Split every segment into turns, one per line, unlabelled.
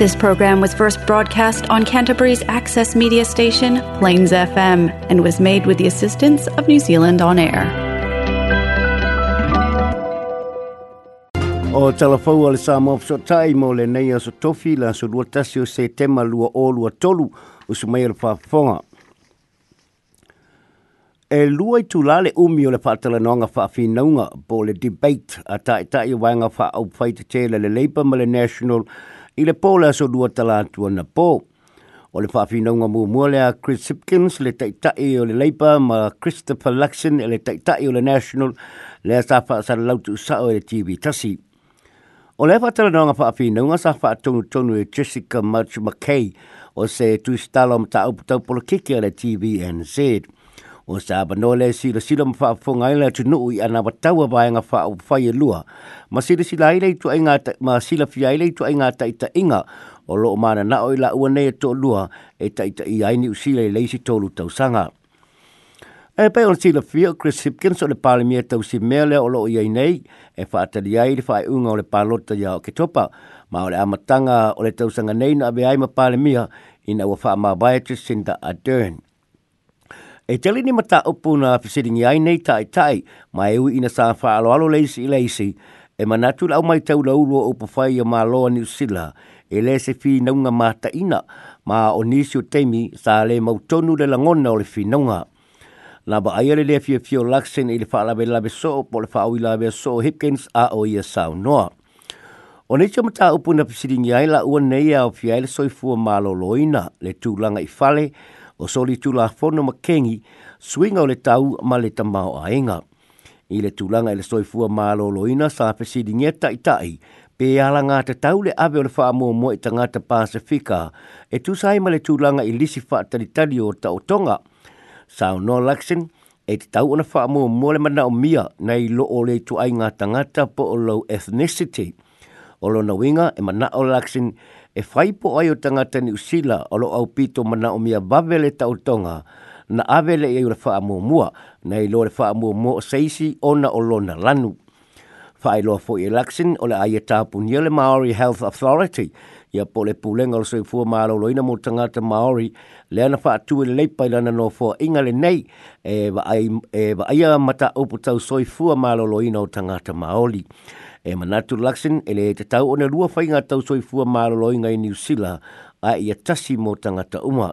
This program was first broadcast on Canterbury's access media station, Plains FM, and was made with the assistance of New Zealand On Air.
O talafau ale sa mo tai mo le nei aso tofi la so lua tasi o se tema lua o lua tolu o sumai le whafonga. E lua i tūlale umi o le noanga whawhinaunga po le debate a tae tae wanga wha au whaita tēla le Labour ma le National Party I le pōle aso dua tala atua na pō. O le whaafina unga mua mua lea Chris Hipkins le taitai o le Labour ma Christopher Luxon le taitai o le National lea sa wha sa lautu sa o le TV tasi. O le whaatala nonga whaafina unga sa wha tonu tonu e Jessica March McKay o se tu stala om ta au putau polo kiki le TVNZ. NZ o sa banole si lo silo mfa fonga ile tu nu i ana batau ba nga fa o fa ye lua ma si si laile tu ai nga ma si la fi ile tu ai nga ta ita inga o lo mana na o ila u ne e to lua e ta ita i ai ni u si le le si tolu tau sanga e pe on si la fi chris hipkins o le parlamenta tau si mele o lo i ai nei e fa ta di ai fa u nga o le palota ya o ke topa ma o le amatanga o le tau sanga nei na be ai ma parlamenta ina wa fa ma baite sinda adern e tele ni mata upu na pisiringi ai nei tai tai, ma e ui ina sa whaalo alo leisi i leisi, e manatu lau mai tau la uruo upu whai a maloa ni usila, e le se fi naunga mata ina, ma o nisio teimi sa le mautonu le langona o le fi naunga. Na ba aia le lefio fio laksen i le whaalabe labe so, po le whaaui labe so Hipkins a o ia sao noa. O nei tia mata upu na pisiringi ai la ua nei a o fiaile soifua malo loina le tūlanga i fale, o soli tula fono ma kengi suinga o le tau ma le tamau a inga. I le tulanga i le soifua ma loloina sa pesidi ngeta i tai, pe ala ngā te tau le ave o le wha mua mua i ta ngāta Pasifika, e tu sai ma le tūlanga i lisi wha tali tali o ta o tonga. Sao no laksin, e te tau ona wha mua mua le mana o mia nei lo o le tu ai ngāta ngāta po o low ethnicity. O lo na winga e mana o laksin, e faipo ai o tangata ni usila o lo au pito mana o mia babele tau tonga na avele e ura faa mua mua na i lore faa mua mua o seisi ona o lona lanu. Fai loa fo i laksin o le aia e tapu ni le Maori Health Authority ia po le pulenga o sui fua maa loina mo tangata Maori le ana faa tu le leipa i lana no fua inga le nei e wa e aia mata upu tau sui fua maa loina o tangata Maori e manatu Luxin e le te tau o ne lua whainga tau soifua malolo inga i New Zealand a i a tasi mō tangata uma.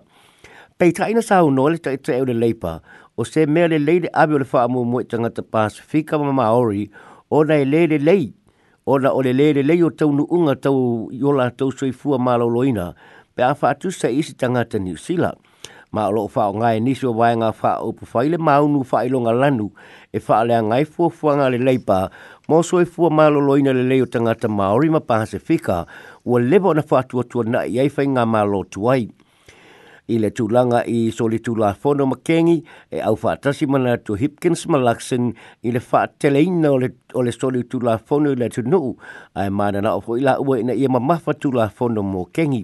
Pei taina sa au nōle ta ita e ule leipa o se mea le leide abi o le wha amu mua i tangata Pasifika ma Maori o nei le le lei o na o le le le lei o tau nuunga tau yola tau soifua malolo ina pe a wha atu sa isi tangata New Zealand. Ma o loo whao ngai nisi o wae ngā whao upu whaile maunu whailonga lanu e whaalea ngai fuanga le leipa mo soe fua malo loina le leo tangata Māori ma Pasifika ua lebo na whātua tua na i aifai ngā malo tuai. I le tūlanga i soli tū la whono makengi e au whātasi mana tu Hipkins Malaxen i le whātele ina o le, le soli tū la whono i le tunu ai mana na ofo i la ua ina i ma mawha tū la whono mo kengi.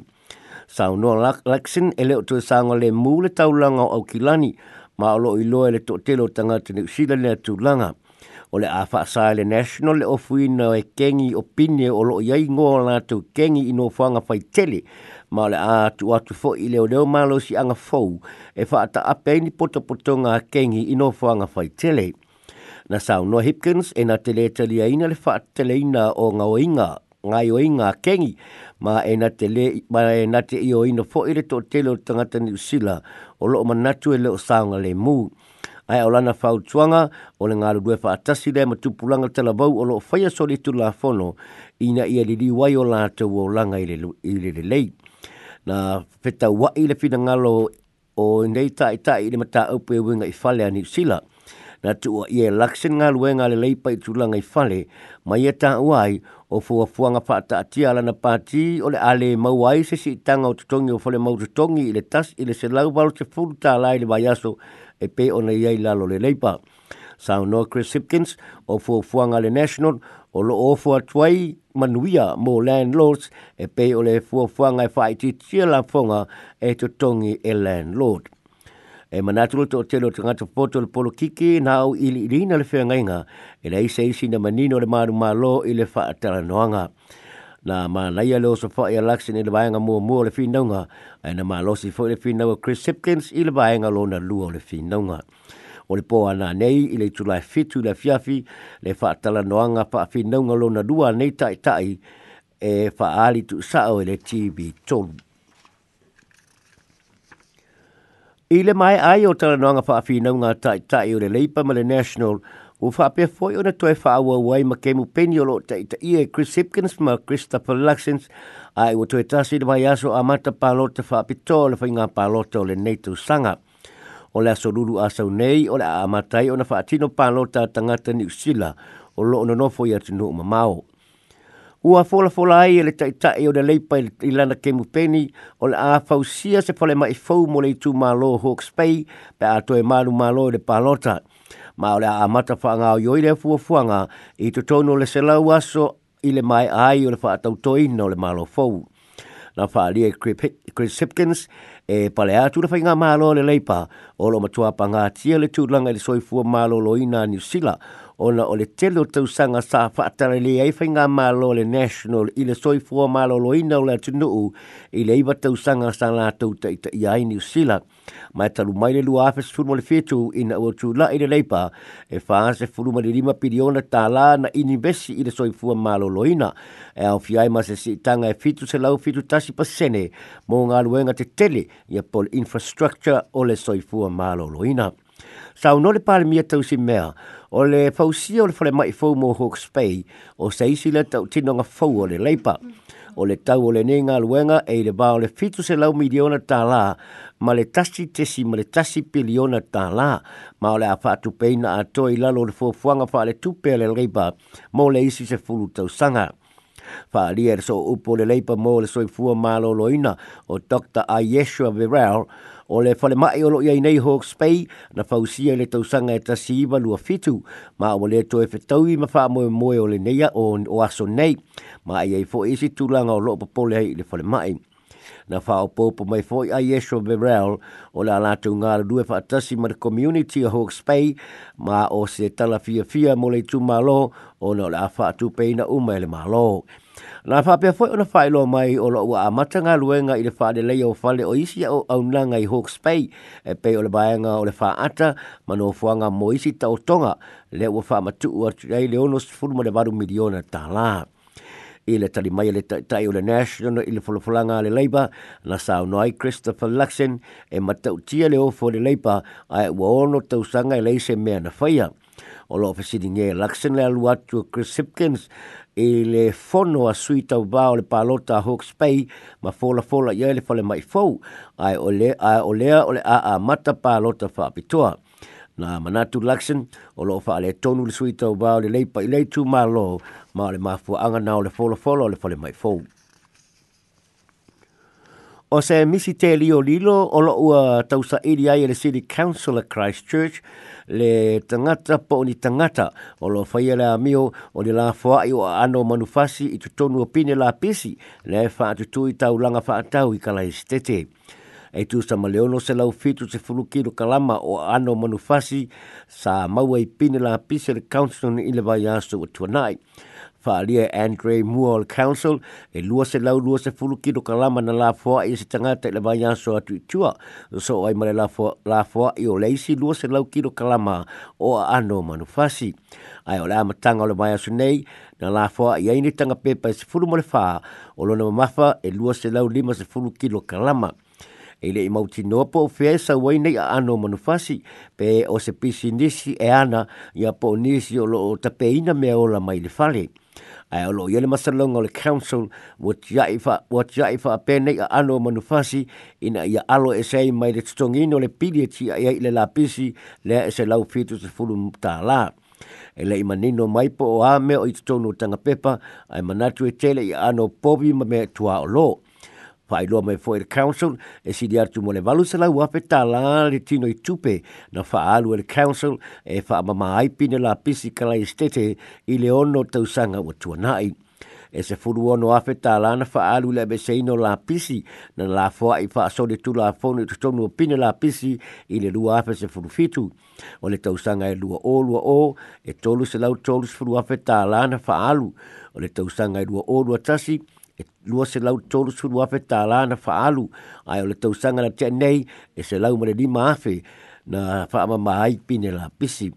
Sao noa Laxen e leo tū sāngo le mū le taulanga o au kilani ma alo i loa le tōtelo tangata ni usila le tūlanga o le afa asale national le ofuina e kengi opinie o lo yai ngola tu kengi ino fanga fai tele ma le a tu atu fo i leo leo malo si anga fau e fa ape ni poto poto nga kengi ino fanga fai tele na sao no Hipkins e na tele tali aina le fa tele ina o nga i nga oinga kengi ma e na tele ma e na te i oina fo i le to tele o tangata ni usila o lo manatu e leo saunga le muu ai o lana fau tuanga o le ngālu dwefa atasi le ma tupulanga talabau o lo faia soli tu la fono ina ia li liwai o la tau o langa i le lei. Na feta wai le fina ngalo o nei ta i ta le mata upe winga i fale a New Zealand na tua i e laksen ngā lue ngā le leipa i tūlanga i fale, ma i e tā uai o fua fuanga whaata ati ala na pāti o le ale mauai se si tanga o tutongi o fale mau tutongi i le tas i le se lauvalo te fulu tā lai le vaiaso e pe o nei ei lalo le leipa. Sao no Chris Hipkins o fua fuanga le National o lo o fua tuai manuia mo landlords e pe o le fua fuanga e whaiti tia la fonga e tutongi e landlord e manatu to te lo tanga to poto le polo kiki na au ili ili na le fenga inga e lei se isi na manino le maru malo ile le fa atara noanga na ma lai ale o sofa ia laksi ni le vaenga mo mo le finaunga e na ma si fo le finaunga Chris Sipkins ile le vaenga lo na lua le finaunga o le poa na nei ile le tulai fitu le fiafi le fa atara noanga fa a finaunga lo na lua nei tai tai e fa ali tu sao e le TV tolu I le mai ai o tala noanga wha awhina ngā tai tai o le leipa ma le national o wha pia fwoi o na toi wha awa wai ma kemu peni o lo tai tai e Chris Hipkins ma Christopher Luxens ai o toi tasi le mai aso a mata palota wha pito le wha ngā palota o le neito sanga o le aso lulu asau nei o le a matai o na wha atino palota tangata ni usila o lo ono nofo i atinu o mamao ua fola fola ai le tai tai o le leipa i lana ke mupeni o le āwhausia se fole mai fau mo le tū mālo Hawke's Bay pe a toi mālu malo i le pālota. Ma o le a amata whaanga o yoi le fuafuanga i to tono le selau aso i le mai ai o le whaatau toi no le malo fau. Na wha alia Chris Hipkins e pale atu le whainga mālo le leipa o lo matua pangatia le tūlanga i le soifua mālo loina New Zealand ona o le telo tau sanga sa whaatara le eifai ngā mālo le national i le soifua mālo lo ina o le atunuu i le iwa tau sanga sa la tau ta ita i ai New Zealand. Mai talu mai le lua afes fulma le e fietu i na ua tū la i le leipa e whaase fulma le lima piriona tā la na inibesi i le soifua mālo lo ina. E au fiai ma se si tanga e fitu se lau fitu tasi pasene mō ngā luenga te tele i a pol infrastructure o le soifua mālo lo ina. Sau no le pāle mia tau si mea, o le fausia o le whare mai fau mō Hawke's Bay, o se le tau tinonga fau o le leipa. O le tau o le ne ngā luenga e le bā o le fitu se lau miliona tā lā, ma le tasi tesi ma le tasi piliona tā lā, ma o le a whātu peina a toi lalo le fōfuanga wha le tupe le leipa, mō le isi se fulu tau sanga. Whaalia le so upo le leipa mō le soifua mālo loina o Dr. Ayeshua Virel, o le fale mai o loia i nei Hawke's Bay na fausia le tausanga e ta siiva lua fitu ma o le to e fetau i mawha moe moe o le neia o, o aso nei ma i ei fwoi isi tūlanga o loo papole hei le fale mai. Na wha o pōpō mai fwoi a Yeshua Verrell o le alatu due rue whaatasi ma the community o Hawke's Bay ma o se tala fia fia mo le tū mālo o le a whaatu peina umai e le mālo. Mālo. Na fa pe foi ona failo mai o lo wa matanga luenga i le fa de le o fa le o isi o au nanga i Hawke's Bay e pei o le baenga o le fa ata ma no fuanga mo isi ta tonga le o fa matu o tei le onos se fulma le varu miliona ta la. I le tali mai le tai o le national i le folofolanga le leipa na sao noai Christopher Luxon e matau tia le ofo le leipa ai ua ono sanga i e leise mea na faia o loo fesidigē lakasina le alu atu chris hipkins e le fono a sui taubā o le palota a hawks ma folafola i ai le falemaʻi fou ae ai ole o le a'a a, a mata palota faapitoa na manatu lakson o loo faaletonu le sui taubā o le leipa i lei tumālo ma o le mafuaaga na o le folafola o le falemaʻi fou fola, O se misi te lio lilo o lo ua tausa iri ai e le City Council of Christchurch le tangata po ni tangata o lo faia e le amio o le la fwa i o ano manufasi i tutonu o pine la pisi le faa tutu i tau langa faa tau i kala estete. E tu sa maleono se lau fitu se fulukiru kalama o ano manufasi sa maua i pine la pisi le council ni ile vai aso o tuanai. faalia e Andre Mual Moore Council e lua se lau lua se fulu kilo kalama na la fua i se tangata i le vai so atu i tua so ai male la fua, la fua i o leisi lua lau kilo kalama o a ano manufasi ai o le amatanga o le vai so nei na la fua i aini tanga pepa i se fulu mo le o lona mamafa e lua lau lima se fulu kilo kalama e le mau tino po fe sa wai nei a ano manufasi pe o se pisi nisi e ana ia po nisi o lo o tapeina mea ola mai le fale. ai lo yele masalong ol council wat yaifa wat yaifa pene ya ano manufasi ina ya alo esai mai de tsongi no le pili e ti ya ile la pisi le e se lau fitu se fulu ta la ele imanino mai po ame o itsono tanga pepa ai manatu e tele ya ano povi ma me tua lo fai loa mai foi council e si di artu mole valu sala u afeta la le tino i tupe na fa alu e le council e fa mama ai pine la pisi kala estete i le ono tau sanga o tu nai e se furu ono afeta la na fa alu le ino la pisi na la foa i fa so de tu la fonu tu tonu pine la pisi i le lua afe se furu fitu o le tau e lua o lua o e tolu se lau tolu se furu afeta la na fa alu o le tau e lua o lua tasi lua se lau tolu sulu afe tā lana wha alu. Ai o le tau na tia nei e se lau mare lima afe na wha ama maai pine la pisi.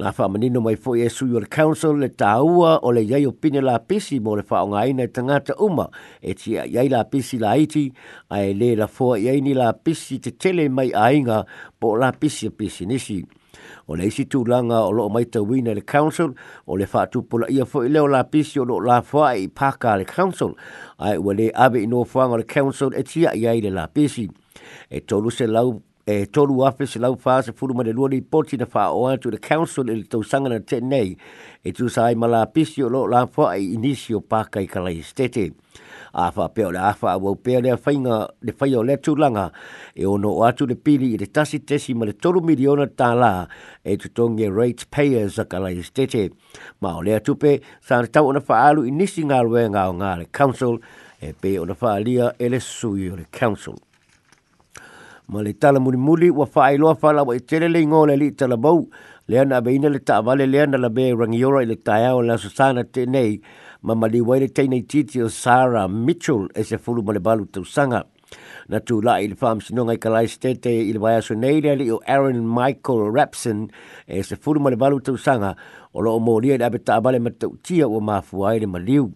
Nā wha ama nino mai fōi e sui o le council le tā ua o le iai o pine la pisi mo le wha ai nei e tangata uma e ti iai la pisi la iti ai le la fo iai ni la pisi te tele mai ainga po la pisi a pisi Nisi o le isi tūlanga o loo maita wina le council o le whātu pola ia fo leo la pisi o loo la whā i pāka le council ai ua le awe i no whanga le council e tia i ai la pisi e tolu se lau e tolu afe se lau whā se furuma le luoni poti na whā o atu le council i e le tau sanga na tenei e tu sa ai ma la pisi o loo la whā i inisi o i kalai stete afa fa pe ola fa wo pe le fainga le fai le tu langa e ono o atu le pili i le tasi tesi ma le toru miliona tala e tu tonge rate payers a kala estete ma o le atu pe sa re ona fa alu inisi ngā ruenga o ngā le council e pe ona fa alia e le sui o le council ma le tala muri muri wa fa ai loa fala wa i tere le ingo le lita la bau le ana abeina le ta avale le ana la be rangiora i le taia o la susana te nei ma mali waile teina titi o Sarah Mitchell e se fulu male balu tau sanga. Na tū la i le whaam sinonga i stete i le wai aso neirele o Aaron Michael Rapson e se fulu male balu tau sanga o loo mō ria le abeta abale ma tau tia o ma fuai le maliu.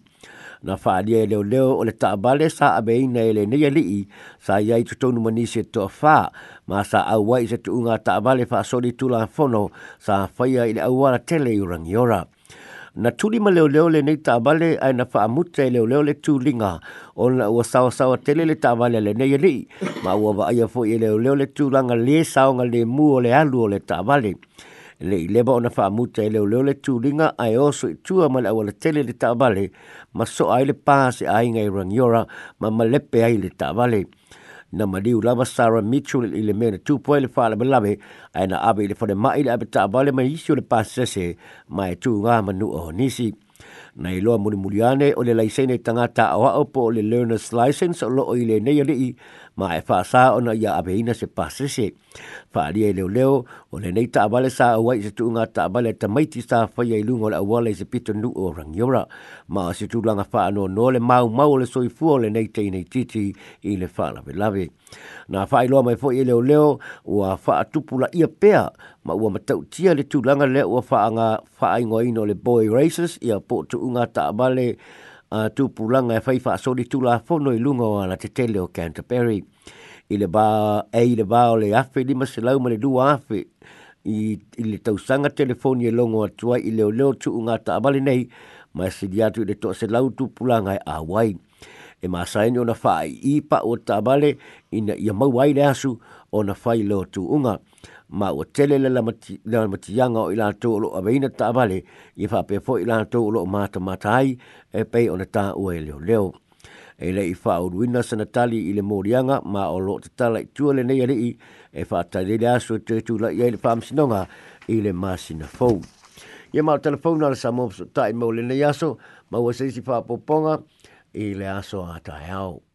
Na wha lia leo leo o le ta abale sa abe i nei le neia lii sa ia i tutonu manise to a ma sa au wai se tuunga ta abale soli tula fono sa whaia i awara tele i rangiora na tuli ma leo leo le nei ta bale ai na fa amute leo leo le tu linga o na ua sawa sawa tele le ta bale le nei li ma ua wa aia fo i leo leo le tu langa le sao nga le mu o le alu o le ta bale le i leba o na fa amute leo leo le tu linga ai oso i tua ma le awa le tele le ta bale ma so ai le pase ai ngai rangiora ma ma lepe ai le ta bale na maliu lava Sarah Mitchell i le mea na tūpua i le whāle malawe ai na awe i le whane mai le abita avale mai isi o le pasese mai tū ngā manu o nisi. Na i loa muri muriane o le laisene tangata o po o le learner's license o loo i le neia lii ma e fa sa ona ya abeina se pasese fa ali e leo leo o le nei ta vale sa o wai se tu nga ta vale ta mai ti sa fa ye lungo la wale se pito nu o rang yora ma se tu langa fa no no le mau mau le soi fu le nei i nei titi i le fa la velave na fa i lo mai fo ye leo leo o fa tu pula ia pea ma ua matau tia le tu langa le o fa anga fa ai ngoi no le boy races ia po tu nga ta vale a uh, tupulanga e whaifa a sori tula a whono i lunga ana te tele o Canterbury. I le ba, e i le ba o le afe lima se lau ma le dua afe i, i le tausanga telefoni e longo atua i le o leo tu unga ta abale nei ma e sidi atu i le toa se lau tupulanga e a wai e masaini ona fai ipa o tabale ina ia mau ai le asu ona fai leo tu unga ma o tele le la mati le mati yanga o ilato lo abeina bale i fa pe fo ilato lo mata ai e pe ona ta o e leo leo e le i fa o ruina sana tali i le morianga ma o lo te tala tu le nei ali e fa e ta le asu te tu la i le fam sinonga i le masina fo ia ma telefona le samo tai mo le nei aso ma o se si fa poponga i le aso a tae au.